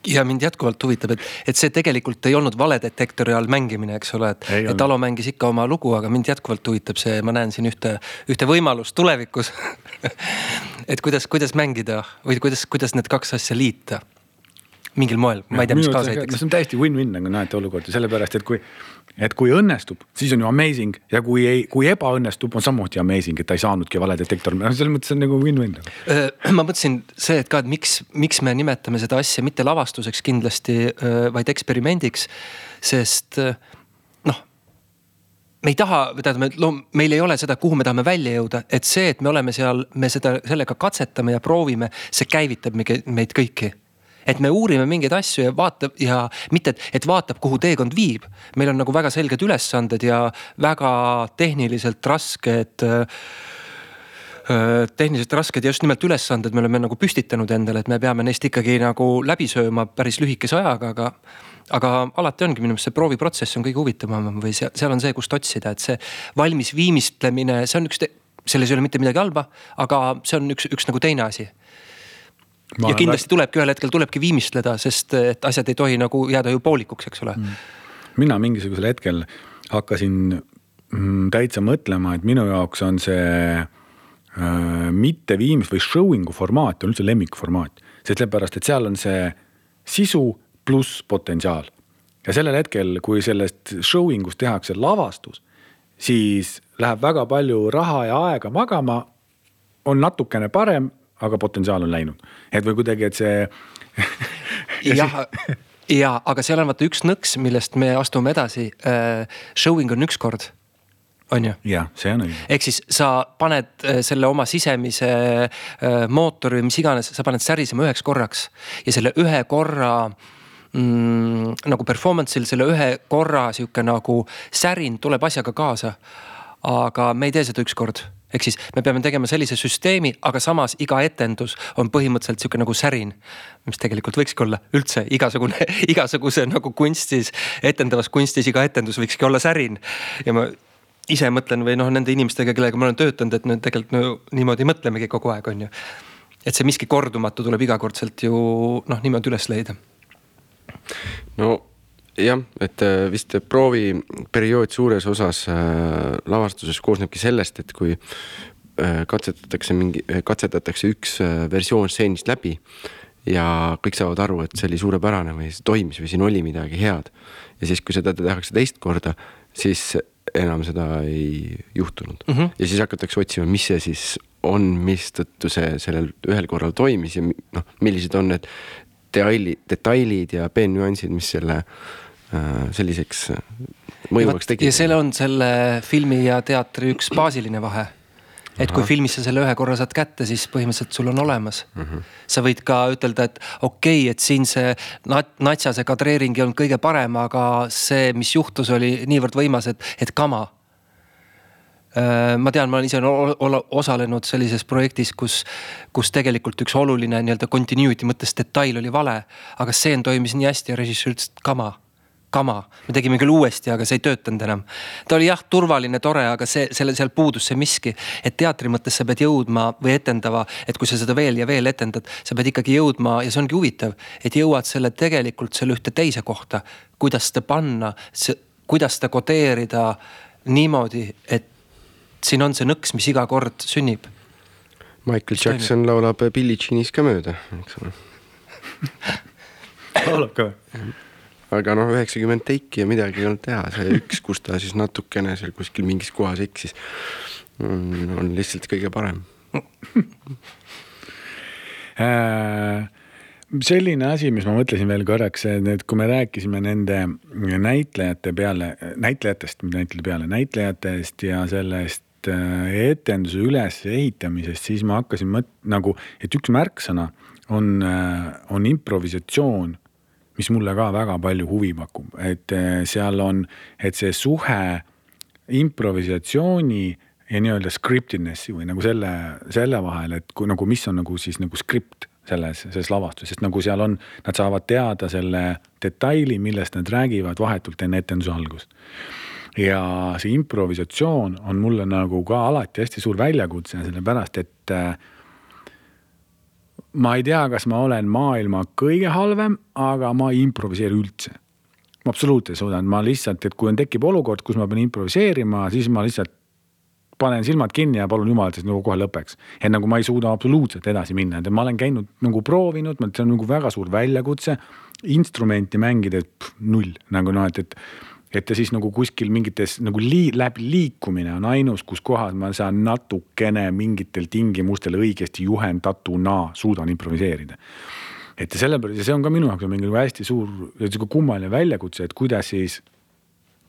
Ja mind jätkuvalt huvitab, et, et see tegelikult ei olnud valedetektori all mängimine, eks ole, et, et Alo mängis ikka oma lugu, aga mind jätkuvalt huvitab see, ma näen siin ühte, ühte võimalust tulevikus. Et kuidas, kuidas mängida või kuidas, kuidas need kaks asja liita mingil moel, ma ei tea, mis kaasa aitaks. see on täiesti win-win nagu näete olukorda, sellepärast et kui, et kui õnnestub, siis on ju amazing ja kui ei, kui ebaõnnestub, on samuti amazing, et ta ei saanudki valedetektor, noh selles mõttes on nagu win-win. ma mõtlesin see, et ka, et miks, miks me nimetame seda asja mitte lavastuseks kindlasti, vaid eksperimendiks, sest noh me ei taha, tähendab, no meil ei ole seda, kuhu me tahame välja jõuda, et see, et me oleme seal, me seda, sellega katsetame ja proovime, see käivitab meid kõiki et me uurime mingeid asju ja vaatab ja mitte, et vaatab, kuhu teekond viib. meil on nagu väga selged ülesanded ja väga tehniliselt rasked äh, tehniliselt rasked ja just nimelt ülesanded me oleme nagu püstitanud endale, et me peame neist ikkagi nagu läbi sööma päris lühikese ajaga, aga. aga alati ongi minu meelest see prooviprotsess on kõige huvitavam või seal, seal on see, kust otsida, et see valmis viimistlemine, see on üks, selles ei ole mitte midagi halba, aga see on üks, üks nagu teine asi ja kindlasti väga... tulebki ühel hetkel tulebki viimistleda, sest et asjad ei tohi nagu jääda ju poolikuks, eks ole mm.. mina mingisugusel hetkel hakkasin mm, täitsa mõtlema, et minu jaoks on see äh, mitte viimist või showing'u formaat on üldse lemmikformaat. sellepärast, et seal on see sisu pluss potentsiaal. ja sellel hetkel, kui sellest showing ust tehakse lavastus, siis läheb väga palju raha ja aega magama. on natukene parem aga potentsiaal on läinud, et või kuidagi, et see jah ja aga seal on vaata üks nõks, millest me astume edasi. Äh, showing on üks kord, on ju? jah, see on õige. ehk siis sa paned äh, selle oma sisemise äh, mootori või mis iganes, sa paned särisema üheks korraks ja selle ühe korra mm, nagu performance'il selle ühe korra sihuke nagu särin tuleb asjaga kaasa. aga me ei tee seda ükskord ehk siis me peame tegema sellise süsteemi, aga samas iga etendus on põhimõtteliselt sihuke nagu särin. mis tegelikult võikski olla üldse igasugune, igasuguse nagu kunstis, etendavas kunstis iga etendus võikski olla särin. ja ma ise mõtlen või noh, nende inimestega, kellega ma olen töötanud, et me tegelikult no, niimoodi mõtlemegi kogu aeg, on ju. et see miski kordumatu tuleb igakordselt ju noh, niimoodi üles leida. no jah, et äh, vist prooviperiood suures osas äh, lavastuses koosnebki sellest, et kui äh, katsetatakse mingi, katsetatakse üks versioon stseenist läbi ja kõik saavad aru, et see oli suurepärane või see toimis või siin oli midagi head. ja siis, kui seda tehakse teist korda, siis enam seda ei juhtunud mm. -hmm. ja siis hakatakse otsima, mis see siis on, mistõttu see sellel ühel korral toimis ja noh, millised on need detailid, detailid ja peenüansid, mis selle Äh, selliseks äh, mõjuvaks tegid. ja see on selle filmi ja teatri üks baasiline vahe. et kui filmis sa selle ühe korra saad kätte, siis põhimõtteliselt sul on olemas mm. -hmm. sa võid ka ütelda, et okei okay,, et siin see nat-, natsa, see kadreering ei olnud kõige parem, aga see, mis juhtus, oli niivõrd võimas, et, et kama Äh, ma tean, ma olen ise osalenud sellises projektis, kus, kus tegelikult üks oluline nii-öelda continuity mõttes detail oli vale, aga stseen toimis nii hästi ja režissöör ütles, et kama kama, me tegime küll uuesti, aga see ei töötanud enam. ta oli jah, turvaline, tore, aga see, selle, seal puudus see miski, et teatri mõttes sa pead jõudma või etendava, et kui sa seda veel ja veel etendad, sa pead ikkagi jõudma ja see ongi huvitav, et jõuad selle tegelikult selle ühte teise kohta, kuidas seda panna, kuidas seda kodeerida niimoodi, et siin on see nõks, mis iga kord sünnib. Michael Jackson laulab Billie Jeanis ka mööda, eks ole laulab ka või? Aga noh, üheksakümmend teiki ja midagi ei olnud teha, see üks, kus ta siis natukene seal kuskil mingis kohas eksis, on lihtsalt kõige parem. Äh, selline asi, mis ma mõtlesin veel korraks, et kui me rääkisime nende näitlejate peale, näitlejatest, mitte näitlejate peale, näitlejatest ja sellest Äh, etenduse ülesehitamisest, siis ma hakkasin mõt-, nagu, et üks märksõna on, äh, on improvisatsioon, mis mulle ka väga palju huvi pakub, et äh, seal on, et see suhe improvisatsiooni ja nii-öelda scriptedness'i või nagu selle, selle vahel, et kui nagu, mis on nagu siis nagu skript selles, selles lavastuses, sest nagu seal on, nad saavad teada selle detaili, millest nad räägivad vahetult enne etenduse algust. Ja see improvisatsioon on mulle nagu ka alati hästi suur väljakutse, sellepärast et äh, ma ei tea, kas ma olen maailma kõige halvem, aga ma ei improviseeri üldse. ma absoluutselt ei suuda, ma lihtsalt, et kui on, tekib olukord, kus ma pean improviseerima, siis ma lihtsalt panen silmad kinni ja palun jumalat, et nagu kohe lõpeks. et nagu ma ei suuda absoluutselt edasi minna, et ma olen käinud nagu proovinud, see on nagu väga suur väljakutse. instrumenti mängides null nagu noh, et, et et ja siis nagu kuskil mingites nagu lii, läbi liikumine on ainus, kus kohas ma saan natukene mingitel tingimustel õigesti juhendatuna suudan improviseerida. et ja sellepärast ja see on ka minu jaoks mingi nagu hästi suur, sihuke kummaline väljakutse, et kuidas siis.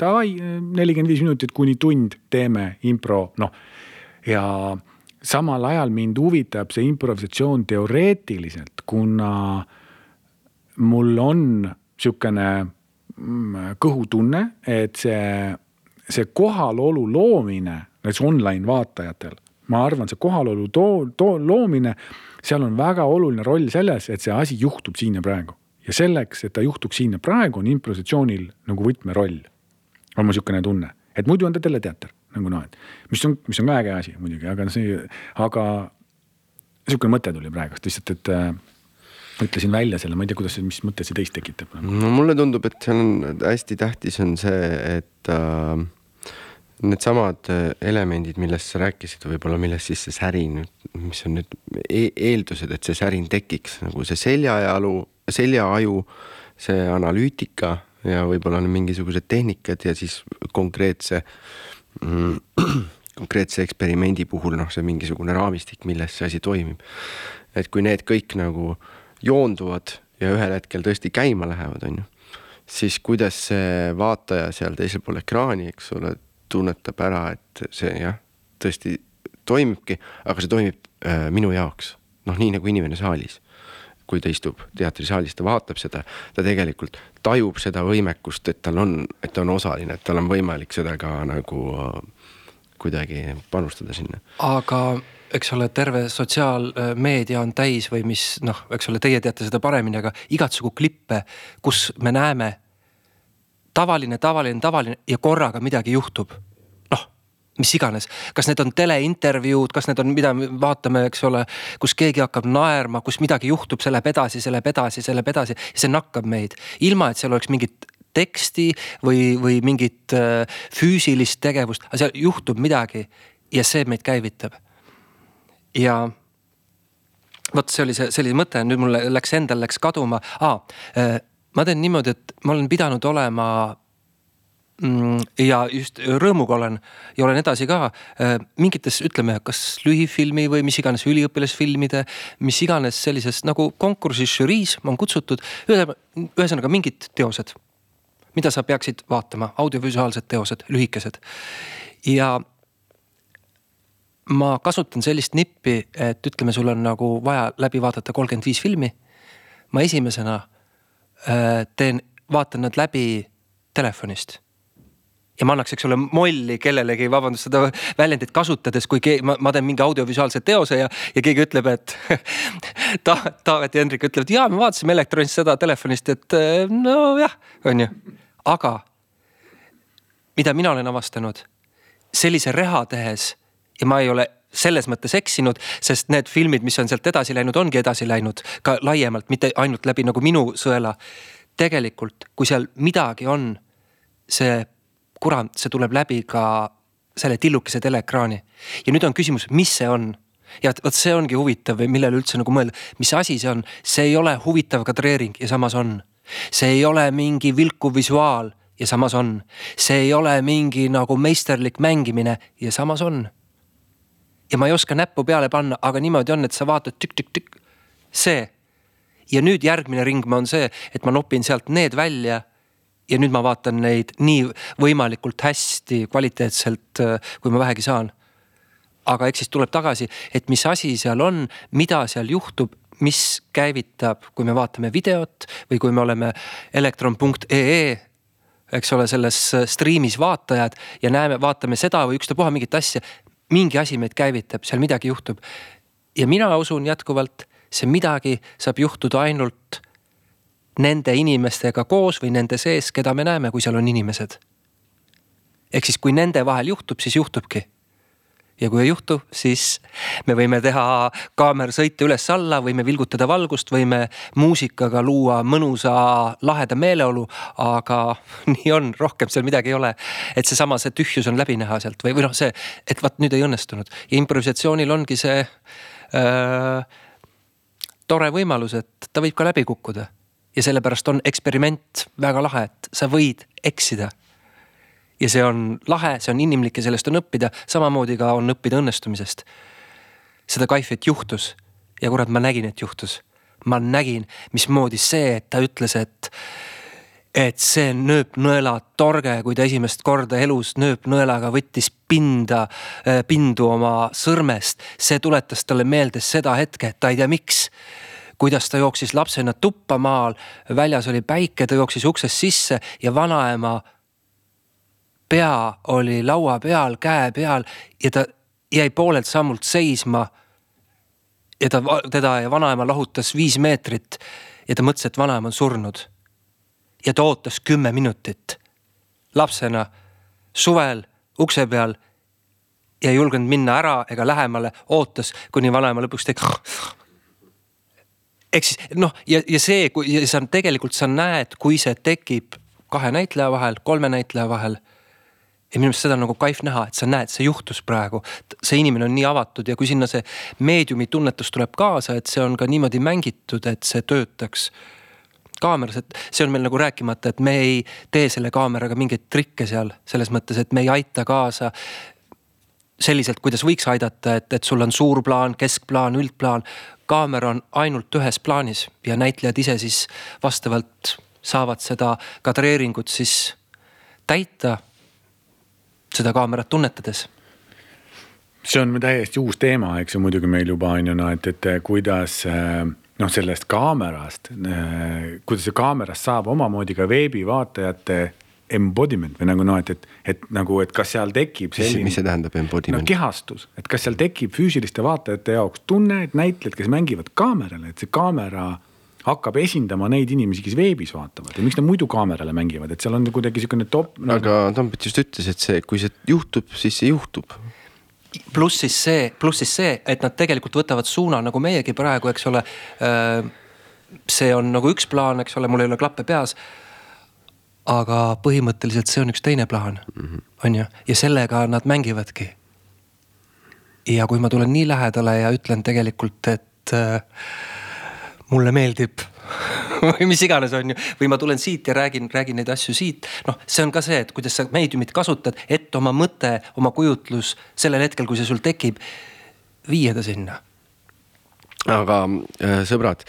Davai, nelikümmend viis minutit kuni tund teeme impro, noh ja samal ajal mind huvitab see improvisatsioon teoreetiliselt, kuna mul on Mm, kõhutunne, et see, see kohalolu loomine näiteks online vaatajatel, ma arvan, see kohalolu too, too loomine, seal on väga oluline roll selles, et see asi juhtub siin ja praegu. ja selleks, et ta juhtuks siin ja praegu, on improvisatsioonil nagu võtmeroll. on mul sihukene tunne, et muidu on ta teleteater nagu noh, et mis on, mis on ka äge asi muidugi, aga see, aga sihukene mõte tuli praegust lihtsalt, et ütlesin välja selle, ma ei tea, kuidas, mis mõtte see teist tekitab? no mulle tundub, et seal on hästi tähtis on see, et äh, needsamad äh, elemendid, millest sa rääkisid, võib-olla millest siis see särin, mis on nüüd e eeldused, et see särin tekiks nagu see seljajalu, seljaaju, see analüütika ja võib-olla on mingisugused tehnikad ja siis konkreetse mm, konkreetse eksperimendi puhul noh, see mingisugune raamistik, milles see asi toimib. et kui need kõik nagu äh, joonduvad ja ühel hetkel tõesti käima lähevad, on ju, siis kuidas see vaataja seal teisel pool ekraani, eks ole, tunnetab ära, et see jah, tõesti toimibki, aga see toimib äh, minu jaoks. noh, nii nagu inimene saalis. kui ta istub teatrisaalis, ta vaatab seda, ta tegelikult tajub seda võimekust, et tal on, et ta on osaline, et tal on võimalik seda ka nagu äh, kuidagi panustada sinna. aga eks ole, terve sotsiaalmeedia on täis või mis noh, eks ole, teie teate seda paremini, aga igatsugu klippe, kus me näeme tavaline, tavaline, tavaline ja korraga midagi juhtub. noh, mis iganes, kas need on teleintervjuud, kas need on, mida me vaatame, eks ole, kus keegi hakkab naerma, kus midagi juhtub, see läheb edasi, see läheb edasi, see läheb edasi see nakkab meid, ilma et seal oleks mingit teksti või, või mingit äh, füüsilist tegevust, aga seal juhtub midagi ja see meid käivitab ja vot see oli see, see oli mõte, nüüd mul läks endal läks kaduma ah,. ma teen niimoodi, et ma olen pidanud olema mm, ja just rõõmuga olen ja olen edasi ka äh, mingites, ütleme, kas lühifilmi või mis iganes üliõpilasfilmide, mis iganes sellises nagu konkursis žüriis on kutsutud. ühesõnaga mingid teosed, mida sa peaksid vaatama, audiovisuaalsed teosed, lühikesed ja ma kasutan sellist nippi, et ütleme, sul on nagu vaja läbi vaadata kolmkümmend viis filmi. ma esimesena äh, teen, vaatan nad läbi telefonist ja ma annaks, eks ole, molli kellelegi, vabandust seda väljendit kasutades, kui keegi, ma, ma teen mingi audiovisuaalse teose ja, ja keegi ütleb, et ta, Taavet ja Hendrik ütlevad, ja me vaatasime elektronist seda telefonist, et nojah, on ju. aga mida mina olen avastanud, sellise reha tehes ja ma ei ole selles mõttes eksinud, sest need filmid, mis on sealt edasi läinud, ongi edasi läinud ka laiemalt, mitte ainult läbi nagu minu sõela. tegelikult, kui seal midagi on, see kurat, see tuleb läbi ka selle tillukese teleekraani. ja nüüd on küsimus, mis see on? ja vot see ongi huvitav millele üldse nagu mõelda, mis asi see on, see ei ole huvitav kadreering ja samas on. see ei ole mingi vilkuv visuaal ja samas on. see ei ole mingi nagu meisterlik mängimine ja samas on ja ma ei oska näppu peale panna, aga niimoodi on, et sa vaatad tükk-tükk-tükk, see. ja nüüd järgmine ring on see, et ma nopin sealt need välja. ja nüüd ma vaatan neid nii võimalikult hästi, kvaliteetselt, äh, kui ma vähegi saan. aga eks siis tuleb tagasi, et mis asi seal on, mida seal juhtub, mis käivitab, kui me vaatame videot või kui me oleme elektron.ee eks ole, selles äh, striimis vaatajad ja näeme, vaatame seda või ükstapuha mingit asja, mingi asi meid käivitab, seal midagi juhtub. ja mina usun jätkuvalt, see midagi saab juhtuda ainult nende inimestega koos või nende sees, keda me näeme, kui seal on inimesed. ehk siis, kui nende vahel juhtub, siis juhtubki ja kui ei juhtu, siis me võime teha kaamerasõite üles-alla, võime vilgutada valgust, võime muusikaga luua mõnusa laheda meeleolu. aga nii on, rohkem seal midagi ei ole. et seesama, see tühjus on läbi näha sealt või, või noh, see, et vot nüüd ei õnnestunud ja improvisatsioonil ongi see äh, tore võimalus, et ta võib ka läbi kukkuda. ja sellepärast on eksperiment väga lahe, et sa võid eksida ja see on lahe, see on inimlik ja sellest on õppida, samamoodi ka on õppida õnnestumisest. seda kaifit juhtus ja kurat, ma nägin, et juhtus. ma nägin, mismoodi see, et ta ütles, et, et see nööpnõela torge, kui ta esimest korda elus nööpnõelaga võttis pinda, äh, pindu oma sõrmest, see tuletas talle meelde seda hetke, ta ei tea, miks kuidas ta jooksis lapsena tuppa maal, väljas oli päike, ta jooksis uksest sisse ja vanaema pea oli laua peal, käe peal ja ta jäi poolelt sammult seisma. ja ta, teda ja vanaema lahutas viis meetrit ja ta mõtles, et vanaema on surnud. ja ta ootas kümme minutit lapsena suvel ukse peal ja ei julgenud minna ära ega lähemale, ootas, kuni vanaema lõpuks tegi. ehk siis noh, ja, ja see, kui ja sa tegelikult sa näed, kui see tekib kahe näitleja vahel, kolme näitleja vahel ja minu meelest seda on nagu kaif näha, et sa näed, see juhtus praegu. see inimene on nii avatud ja kui sinna see meediumi tunnetus tuleb kaasa, et see on ka niimoodi mängitud, et see töötaks kaameras, et see on meil nagu rääkimata, et me ei tee selle kaameraga mingeid trikke seal selles mõttes, et me ei aita kaasa selliselt, kuidas võiks aidata, et, et sul on suur plaan, keskplaan, üldplaan. kaamera on ainult ühes plaanis ja näitlejad ise siis vastavalt saavad seda kadreeringut siis täita seda kaamerat tunnetades? see on täiesti uus teema, eks ju, muidugi meil juba on ju noh, et, et kuidas noh, sellest kaamerast, kuidas see kaamerast saab omamoodi ka veebivaatajate embodiment või nagu noh, et, et, et nagu, et kas seal tekib selline. mis see tähendab embodiment no,? kehastus, et kas seal tekib füüsiliste vaatajate jaoks tunne, et näitlejad, kes mängivad kaamerale, et see kaamera hakkab esindama neid inimesi, kes veebis vaatavad ja miks nad muidu kaamerale mängivad, et seal on kuidagi sihukene top no,. aga Tambet just ütles, et see, kui see juhtub, siis see juhtub pluss siis see, pluss siis see, et nad tegelikult võtavad suuna nagu meiegi praegu, eks ole. Äh, see on nagu üks plaan, eks ole, mul ei ole klappe peas. aga põhimõtteliselt see on üks teine plaan mm, -hmm. on ju, ja sellega nad mängivadki. ja kui ma tulen nii lähedale ja ütlen tegelikult, et äh, mulle meeldib või mis iganes, on ju, või ma tulen siit ja räägin, räägin neid asju siit. noh, see on ka see, et kuidas sa meediumit kasutad, et oma mõte, oma kujutlus sellel hetkel, kui see sul tekib, viia ta sinna aga äh, sõbrad,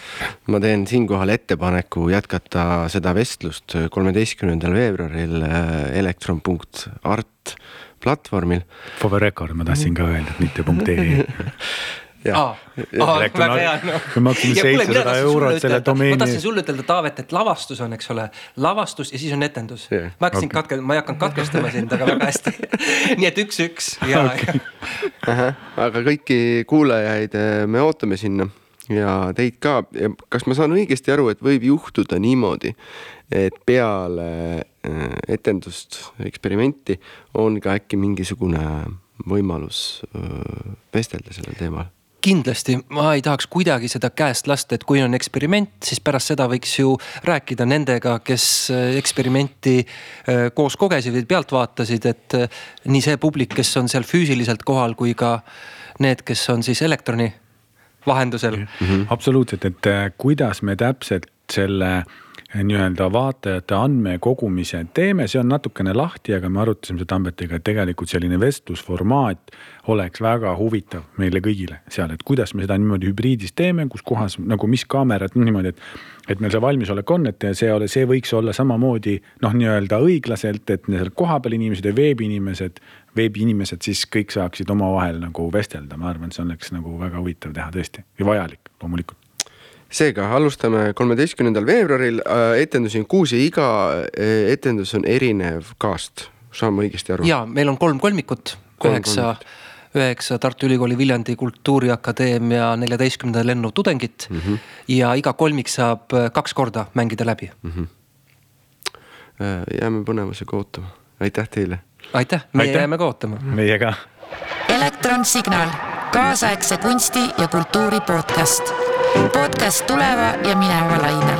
ma teen siinkohal ettepaneku jätkata seda vestlust kolmeteistkümnendal veebruaril äh, elektron.art platvormil For the record ma tahtsin ka öelda, et mitte punkt ee. Elektron- väga hea no. me maksime Ja kuule, mina 700 tahtsin eurot sulle selle ütelda- domeeni ma tahtsin sulle ütelda, Taavet, et lavastus on, eks ole, lavastus ja siis on etendus. Jah, ma hakkasin okay. katke-, ma ei hakanud katkestama sind, aga väga hästi. nii et üks-üks ja okay., aga kõiki kuulajaid eh, me ootame sinna. Ja teid ka. Kas ma saan õigesti aru, et võib juhtuda niimoodi, et peale eh, etendust, eksperimenti on ka äkki mingisugune võimalus vestelda sellel teemal? Kindlasti ma ei tahaks kuidagi seda käest lasta, et kui on eksperiment, siis pärast seda võiks ju rääkida nendega, kes äh, eksperimenti äh, koos kogesid või pealt vaatasid, et äh, nii see publik, kes on seal füüsiliselt kohal, kui ka need, kes on siis elektroni vahendusel mm. -hmm. absoluutselt, et kuidas me täpselt selle nii-öelda vaatajate andmekogumise teeme, see on natukene lahti, aga me arutasime seda Tambetiga, et tegelikult selline vestlusformaat oleks väga huvitav meile kõigile seal, et kuidas me seda niimoodi hübriidis teeme, kus kohas nagu mis kaamerad niimoodi, et et meil see valmisolek on, et see see võiks olla samamoodi noh, nii-öelda õiglaselt, et seal kohapeal inimesed ja veebiinimesed, veebiinimesed siis kõik saaksid omavahel nagu vestelda, ma arvan, see oleks nagu väga huvitav teha tõesti. Ja vajalik loomulikult. Seega alustame kolmeteistkümnendal veebruaril, etendusi on kuus ja iga eh, etendus on erinev kaast, saan ma õigesti aru? ja meil on kolm kolmikut, Kolm üheksa üheksa Tartu Ülikooli Viljandi Kultuuriakadeemia neljateistkümnenda lennu tudengit mm. -hmm. ja iga kolmik saab äh, kaks korda mängida läbi mm. Mhm. jääme põnevusega ootama, aitäh teile aitäh, meie Aitäh. jääme ka ootama. meie ka elektronsignaal, kaasaegse kunsti ja kultuuri podcast. Podcast tuleva ja mineva lainel